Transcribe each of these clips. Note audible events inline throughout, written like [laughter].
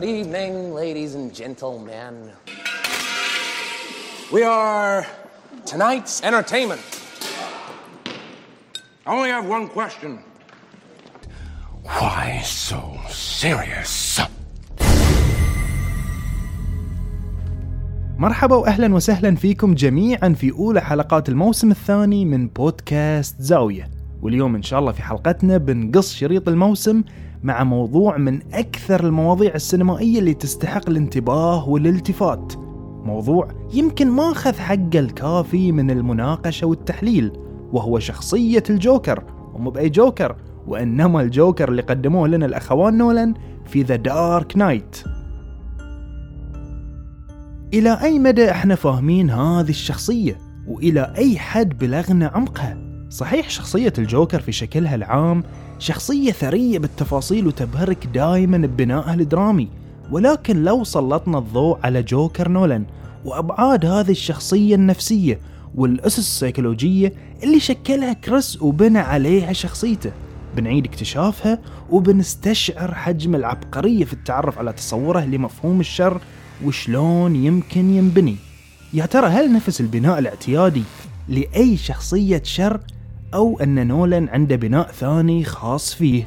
Good evening, ladies and gentlemen. We are tonight's entertainment. I only have one question. Why so serious? مرحبا واهلا وسهلا فيكم جميعا في أولى حلقات الموسم الثاني من بودكاست زاوية واليوم إن شاء الله في حلقتنا بنقص شريط الموسم مع موضوع من أكثر المواضيع السينمائية اللي تستحق الانتباه والالتفات موضوع يمكن ما أخذ حقه الكافي من المناقشة والتحليل وهو شخصية الجوكر ومو بأي جوكر وإنما الجوكر اللي قدموه لنا الأخوان نولان في The Dark Knight إلى أي مدى إحنا فاهمين هذه الشخصية؟ وإلى أي حد بلغنا عمقها؟ صحيح شخصية الجوكر في شكلها العام شخصية ثرية بالتفاصيل وتبهرك دائما ببنائها الدرامي ولكن لو سلطنا الضوء على جوكر نولان وأبعاد هذه الشخصية النفسية والأسس السيكولوجية اللي شكلها كريس وبنى عليها شخصيته بنعيد اكتشافها وبنستشعر حجم العبقرية في التعرف على تصوره لمفهوم الشر وشلون يمكن ينبني. يا ترى هل نفس البناء الاعتيادي لأي شخصية شر أو أن نولان عنده بناء ثاني خاص فيه.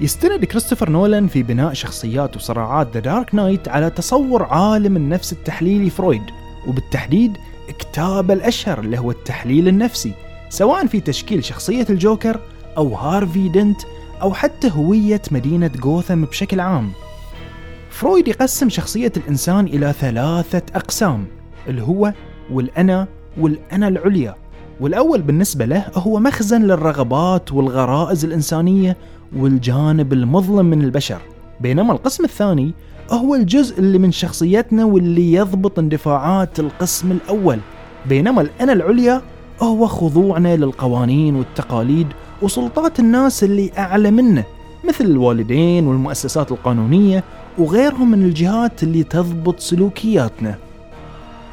يستند كريستوفر نولان في بناء شخصيات وصراعات The Dark Knight على تصور عالم النفس التحليلي فرويد. وبالتحديد كتابه الأشهر اللي هو التحليل النفسي سواء في تشكيل شخصية الجوكر أو هارفي دنت أو حتى هوية مدينة غوثم بشكل عام. فرويد يقسم شخصية الإنسان إلى ثلاثة أقسام الهو والأنا والأنا العليا. والأول بالنسبة له هو مخزن للرغبات والغرائز الإنسانية والجانب المظلم من البشر. بينما القسم الثاني هو الجزء اللي من شخصيتنا واللي يضبط اندفاعات القسم الأول. بينما الأنا العليا هو خضوعنا للقوانين والتقاليد وسلطات الناس اللي أعلى منا مثل الوالدين والمؤسسات القانونية وغيرهم من الجهات اللي تضبط سلوكياتنا.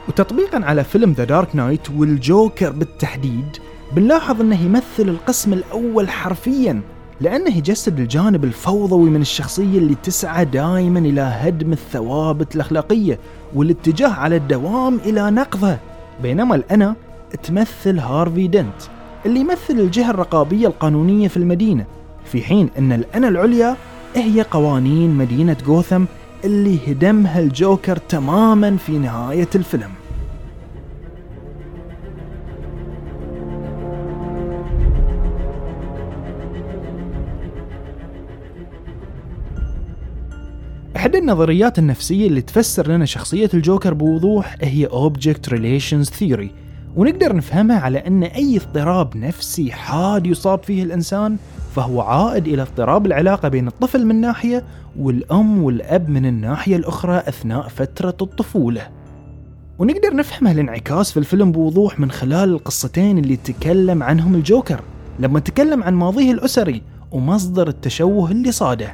وتطبيقا على فيلم ذا دارك نايت والجوكر بالتحديد بنلاحظ إنه يمثل القسم الأول حرفيا. لأنه يجسد الجانب الفوضوي من الشخصية اللي تسعى دائما إلى هدم الثوابت الأخلاقية والاتجاه على الدوام إلى نقضها بينما الأنا تمثل هارفي دنت اللي يمثل الجهة الرقابية القانونية في المدينة في حين أن الأنا العليا هي قوانين مدينة غوثم اللي هدمها الجوكر تماما في نهاية الفيلم. إحدى النظريات النفسية اللي تفسر لنا شخصية الجوكر بوضوح هي Object Relations Theory. ونقدر نفهمها على أن أي اضطراب نفسي حاد يصاب فيه الإنسان فهو عائد إلى اضطراب العلاقة بين الطفل من ناحية والأم والأب من الناحية الأخرى أثناء فترة الطفولة. ونقدر نفهم هالانعكاس في الفيلم بوضوح من خلال القصتين اللي تكلم عنهم الجوكر. لما تكلم عن ماضيه الأسري ومصدر التشوه اللي صاده.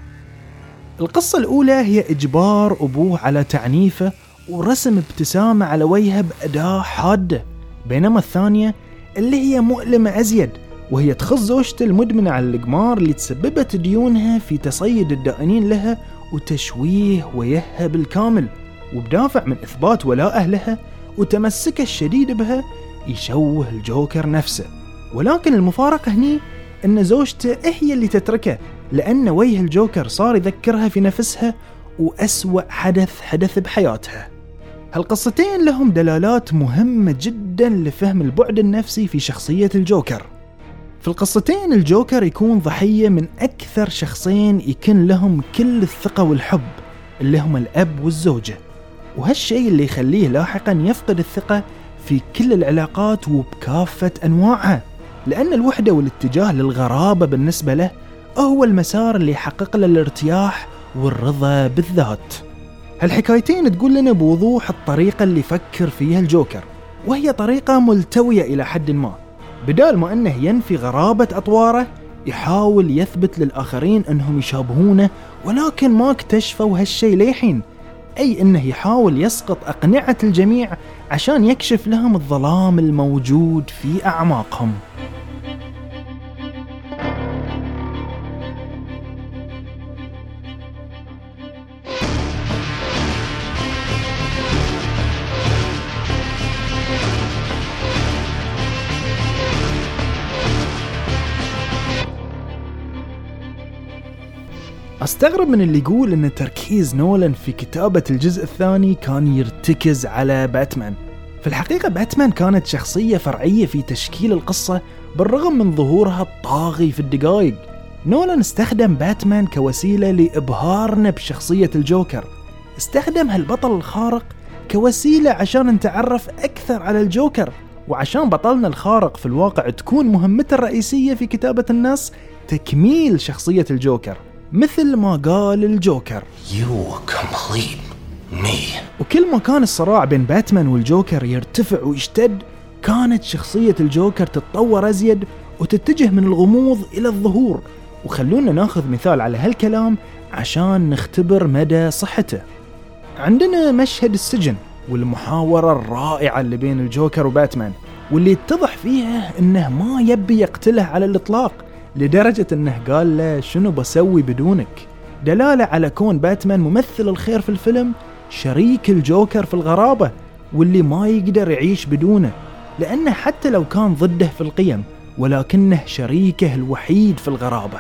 القصة الأولى هي إجبار أبوه على تعنيفه ورسم ابتسامة على وجهه بأداة حادة. بينما الثانية اللي هي مؤلمة أزيد وهي تخص زوجته المدمنة على القمار اللي تسببت ديونها في تصيد الدائنين لها وتشويه ويهها بالكامل وبدافع من إثبات ولاءه لها وتمسكه الشديد بها يشوه الجوكر نفسه. ولكن المفارقة هني أن زوجته هي اللي تتركه لأن وجه الجوكر صار يذكرها في نفسها وأسوأ حدث حدث بحياتها. هالقصتين لهم دلالات مهمة جدا لفهم البعد النفسي في شخصية الجوكر. في القصتين الجوكر يكون ضحية من أكثر شخصين يكن لهم كل الثقة والحب اللي هم الأب والزوجة. وهالشيء اللي يخليه لاحقا يفقد الثقة في كل العلاقات وبكافة أنواعها لأن الوحدة والاتجاه للغرابة بالنسبة له هو المسار اللي يحقق له الارتياح والرضا بالذات. هالحكايتين تقول لنا بوضوح الطريقة اللي فكر فيها الجوكر وهي طريقة ملتوية إلى حد ما. بدال ما أنه ينفي غرابة أطواره يحاول يثبت للآخرين أنهم يشابهونه ولكن ما اكتشفوا هالشي للحين أي أنه يحاول يسقط أقنعة الجميع عشان يكشف لهم الظلام الموجود في أعماقهم. أستغرب من اللي يقول إن تركيز نولان في كتابة الجزء الثاني كان يرتكز على باتمان. في الحقيقة باتمان كانت شخصية فرعية في تشكيل القصة بالرغم من ظهورها الطاغي في الدقائق نولان استخدم باتمان كوسيلة لإبهارنا بشخصية الجوكر. استخدم هالبطل الخارق كوسيلة عشان نتعرف أكثر على الجوكر. وعشان بطلنا الخارق في الواقع تكون مهمته الرئيسية في كتابة النص تكميل شخصية الجوكر. مثل ما قال الجوكر. You complete me. وكل ما كان الصراع بين باتمان والجوكر يرتفع ويشتد كانت شخصية الجوكر تتطور أزيد وتتجه من الغموض إلى الظهور. وخلونا ناخذ مثال على هالكلام عشان نختبر مدى صحته. عندنا مشهد السجن والمحاورة الرائعة اللي بين الجوكر وباتمان واللي يتضح فيها إنه ما يبي يقتله على الإطلاق. لدرجة إنه قال له شنو بسوي بدونك؟ دلالة على كون باتمان ممثل الخير في الفيلم شريك الجوكر في الغرابة واللي ما يقدر يعيش بدونه. لأنه حتى لو كان ضده في القيم ولكنه شريكه الوحيد في الغرابة.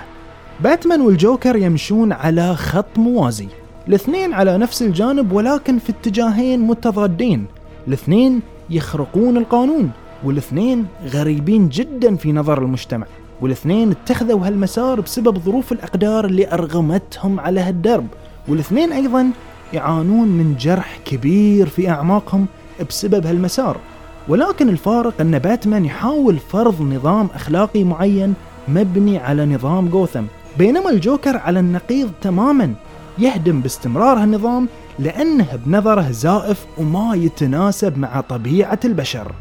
باتمان والجوكر يمشون على خط موازي. الاثنين على نفس الجانب ولكن في اتجاهين متضادين. الاثنين يخرقون القانون والاثنين غريبين جدا في نظر المجتمع. والاثنين اتخذوا هالمسار بسبب ظروف الأقدار اللي أرغمتهم على هالدرب. والاثنين أيضا يعانون من جرح كبير في أعماقهم بسبب هالمسار. ولكن الفارق أن باتمان يحاول فرض نظام أخلاقي معين مبني على نظام جوثم. بينما الجوكر على النقيض تماما يهدم باستمرار هالنظام لأنه بنظره زائف وما يتناسب مع طبيعة البشر.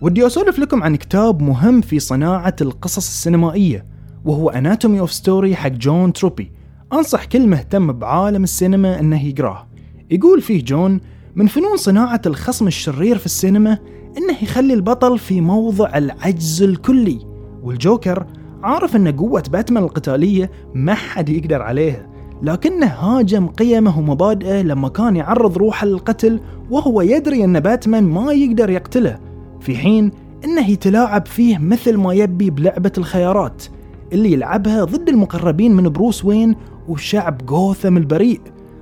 ودي أسولف لكم عن كتاب مهم في صناعة القصص السينمائية وهو Anatomy of Story حق جون تروبي. أنصح كل مهتم بعالم السينما أنه يقراه. يقول فيه جون من فنون صناعة الخصم الشرير في السينما أنه يخلي البطل في موضع العجز الكلي والجوكر عارف أن قوة باتمان القتالية ما حد يقدر عليها لكنه هاجم قيمه ومبادئه لما كان يعرض روحه للقتل وهو يدري أن باتمان ما يقدر يقتله. في حين إنه يتلاعب فيه مثل ما يبي بلعبة الخيارات اللي يلعبها ضد المقربين من بروس وين وشعب غوثم البريء.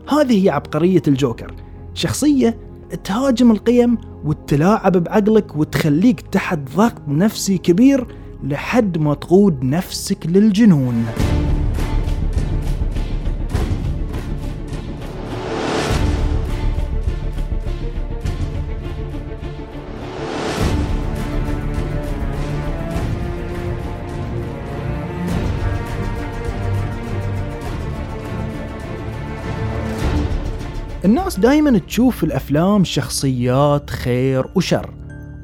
هذه هي عبقرية الجوكر. شخصية تهاجم القيم وتلاعب بعقلك وتخليك تحت ضغط نفسي كبير لحد ما تقود نفسك للجنون. الناس دايما تشوف في الأفلام شخصيات خير وشر.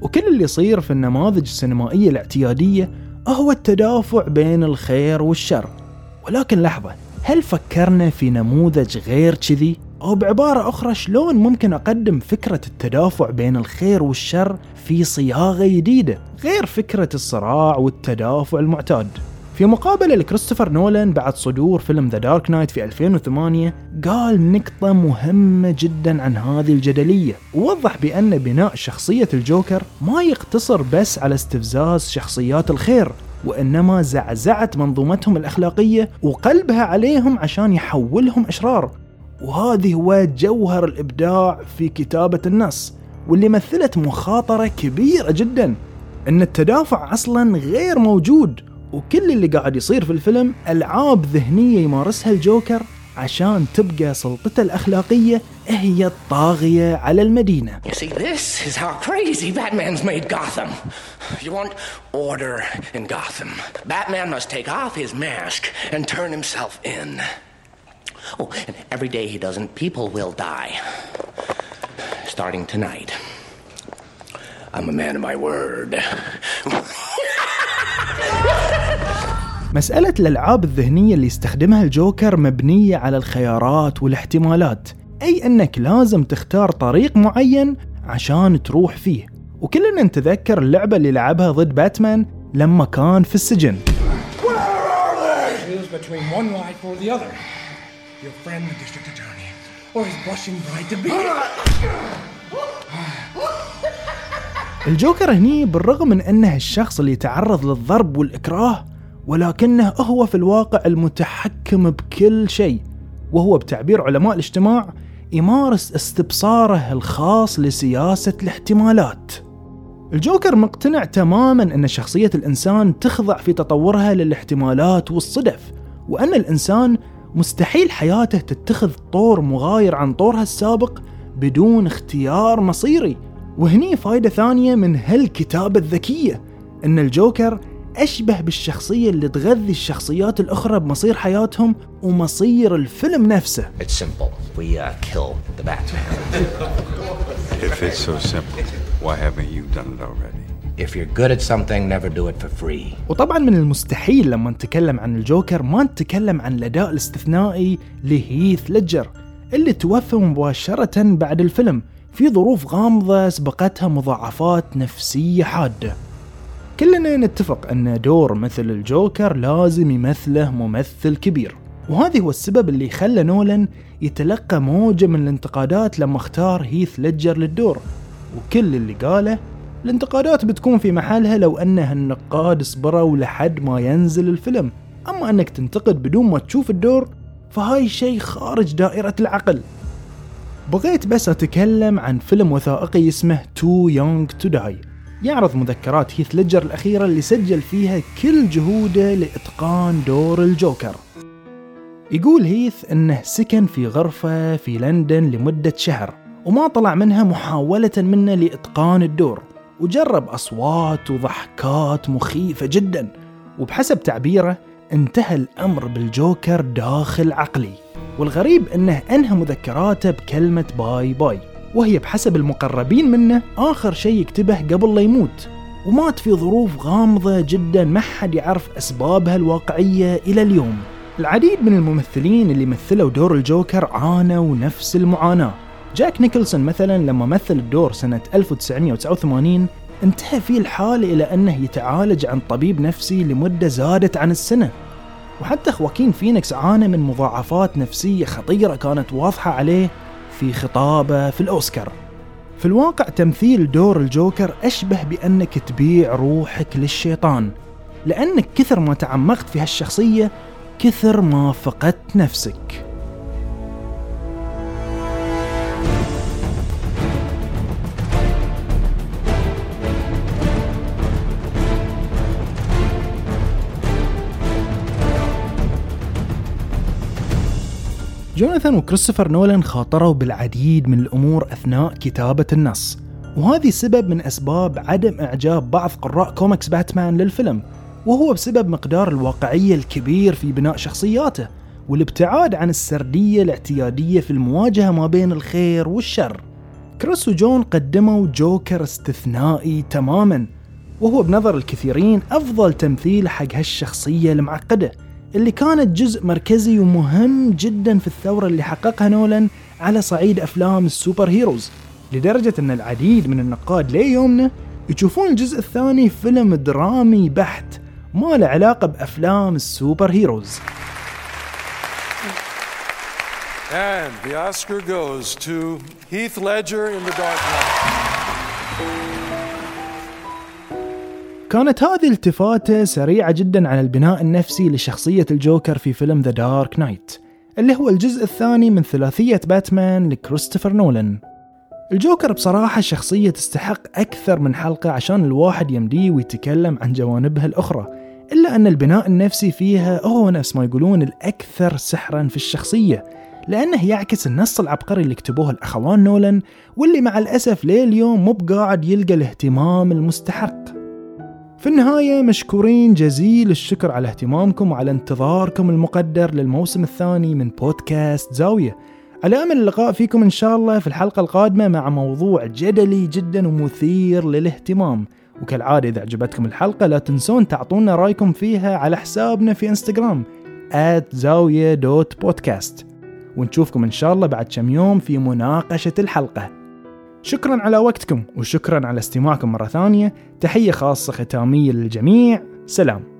وكل اللي يصير في النماذج السينمائية الاعتيادية هو التدافع بين الخير والشر. ولكن لحظة هل فكرنا في نموذج غير كذي؟ أو بعبارة أخرى شلون ممكن أقدم فكرة التدافع بين الخير والشر في صياغة جديدة غير فكرة الصراع والتدافع المعتاد؟ في مقابلة لكريستوفر نولان بعد صدور فيلم The Dark Knight في 2008 قال نقطة مهمة جدا عن هذه الجدلية. ووضح بأن بناء شخصية الجوكر ما يقتصر بس على استفزاز شخصيات الخير وإنما زعزعت منظومتهم الأخلاقية وقلبها عليهم عشان يحولهم أشرار. وهذه هو جوهر الإبداع في كتابة النص واللي مثلت مخاطرة كبيرة جدا إن التدافع أصلا غير موجود. وكل اللي قاعد يصير في الفيلم ألعاب ذهنية يمارسها الجوكر عشان تبقى سلطته الأخلاقية هي الطاغية على المدينة You see, this is how crazy Batman's made Gotham. You want order in Gotham. Batman must take off his mask and turn himself in. Oh, and every day he doesn't, people will die. Starting tonight. I'm a man of my word. [laughs] مسألة الألعاب الذهنية اللي يستخدمها الجوكر مبنية على الخيارات والاحتمالات. أي أنك لازم تختار طريق معين عشان تروح فيه. وكلنا نتذكر اللعبة اللي لعبها ضد باتمان لما كان في السجن. الجوكر هني بالرغم من أنه الشخص اللي يتعرض للضرب والإكراه ولكنه هو في الواقع المتحكم بكل شيء وهو بتعبير علماء الاجتماع يمارس استبصاره الخاص لسياسة الاحتمالات. الجوكر مقتنع تماما أن شخصية الإنسان تخضع في تطورها للاحتمالات والصدف وأن الإنسان مستحيل حياته تتخذ طور مغاير عن طورها السابق بدون اختيار مصيري وهني فايدة ثانية من هالكتابة الذكية إن الجوكر أشبه بالشخصية اللي تغذي الشخصيات الأخرى بمصير حياتهم ومصير الفيلم نفسه It's simple. We uh, kill the Batman. [laughs] If it's so simple, why haven't you done it already? If you're good at something, never do it for free. وطبعا من المستحيل لما نتكلم عن الجوكر ما نتكلم عن الأداء الاستثنائي لهيث ليدجر اللي توفى مباشرة بعد الفيلم في ظروف غامضة سبقتها مضاعفات نفسية حادة. كلنا نتفق أن دور مثل الجوكر لازم يمثله ممثل كبير وهذا هو السبب اللي خلى نولان يتلقى موجة من الانتقادات لما اختار هيث ليدجر للدور. وكل اللي قاله الانتقادات بتكون في محلها لو أن النقاد صبروا لحد ما ينزل الفيلم. أما أنك تنتقد بدون ما تشوف الدور فهاي شيء خارج دائرة العقل. بغيت بس أتكلم عن فيلم وثائقي اسمه Too Young to Die. يعرض مذكرات هيث ليدجر الأخيرة اللي سجل فيها كل جهوده لإتقان دور الجوكر. يقول هيث أنه سكن في غرفة في لندن لمدة شهر وما طلع منها محاولة منه لإتقان الدور وجرب أصوات وضحكات مخيفة جدا وبحسب تعبيره انتهى الأمر بالجوكر داخل عقلي. والغريب أنه أنهى مذكراته بكلمة bye bye وهي بحسب المقربين منه آخر شيء يكتبه قبل لا يموت. ومات في ظروف غامضة جدا ما حد يعرف أسبابها الواقعية إلى اليوم. العديد من الممثلين اللي مثلوا دور الجوكر عانوا نفس المعاناة. جاك نيكلسون مثلا لما مثل الدور سنة 1989 انتهى فيه الحال إلى أنه يتعالج عن طبيب نفسي لمدة زادت عن السنة. وحتى خواكين فينيكس عانى من مضاعفات نفسية خطيرة كانت واضحة عليه في خطابه في الأوسكار. في الواقع تمثيل دور الجوكر أشبه بأنك تبيع روحك للشيطان لأنك كثر ما تعمقت في هالشخصية كثر ما فقدت نفسك. جوناثان وكريستوفر نولان خاطروا بالعديد من الأمور أثناء كتابة النص وهذه سبب من أسباب عدم إعجاب بعض قراء كوميكس باتمان للفيلم وهو بسبب مقدار الواقعية الكبير في بناء شخصياته والابتعاد عن السردية الاعتيادية في المواجهة ما بين الخير والشر. كريس وجون قدموا جوكر استثنائي تماما وهو بنظر الكثيرين أفضل تمثيل حق هالشخصية المعقدة. اللي كانت جزء مركزي ومهم جدا في الثورة اللي حققها نولان على صعيد أفلام ال superheroes لدرجة أن العديد من النقاد ليومنا يشوفون الجزء الثاني فيلم درامي بحت ما له علاقة بأفلام ال superheroes And the Oscar goes to Heath Ledger in The Dark Knight. كانت هذه التفاتة سريعة جدا على البناء النفسي لشخصية الجوكر في فيلم The Dark Knight اللي هو الجزء الثاني من ثلاثية باتمان لكريستوفر نولان. الجوكر بصراحة شخصية تستحق أكثر من حلقة عشان الواحد يمديه ويتكلم عن جوانبها الأخرى إلا أن البناء النفسي فيها هو نفس ما يقولون الأكثر سحرا في الشخصية لأنه يعكس النص العبقري اللي كتبوه الأخوان نولان واللي مع الأسف لليوم مو بقاعد يلقى الاهتمام المستحق. في النهاية مشكورين جزيل الشكر على اهتمامكم وعلى انتظاركم المقدر للموسم الثاني من بودكاست زاوية. على أمل اللقاء فيكم إن شاء الله في الحلقة القادمة مع موضوع جدلي جدا ومثير للاهتمام. وكالعادة إذا عجبتكم الحلقة لا تنسون تعطونا رأيكم فيها على حسابنا في إنستغرام زاوية دوت بودكاست. ونشوفكم إن شاء الله بعد كم يوم في مناقشة الحلقة. شكرا على وقتكم وشكرا على استماعكم مرة ثانية. تحية خاصة ختامية للجميع. سلام.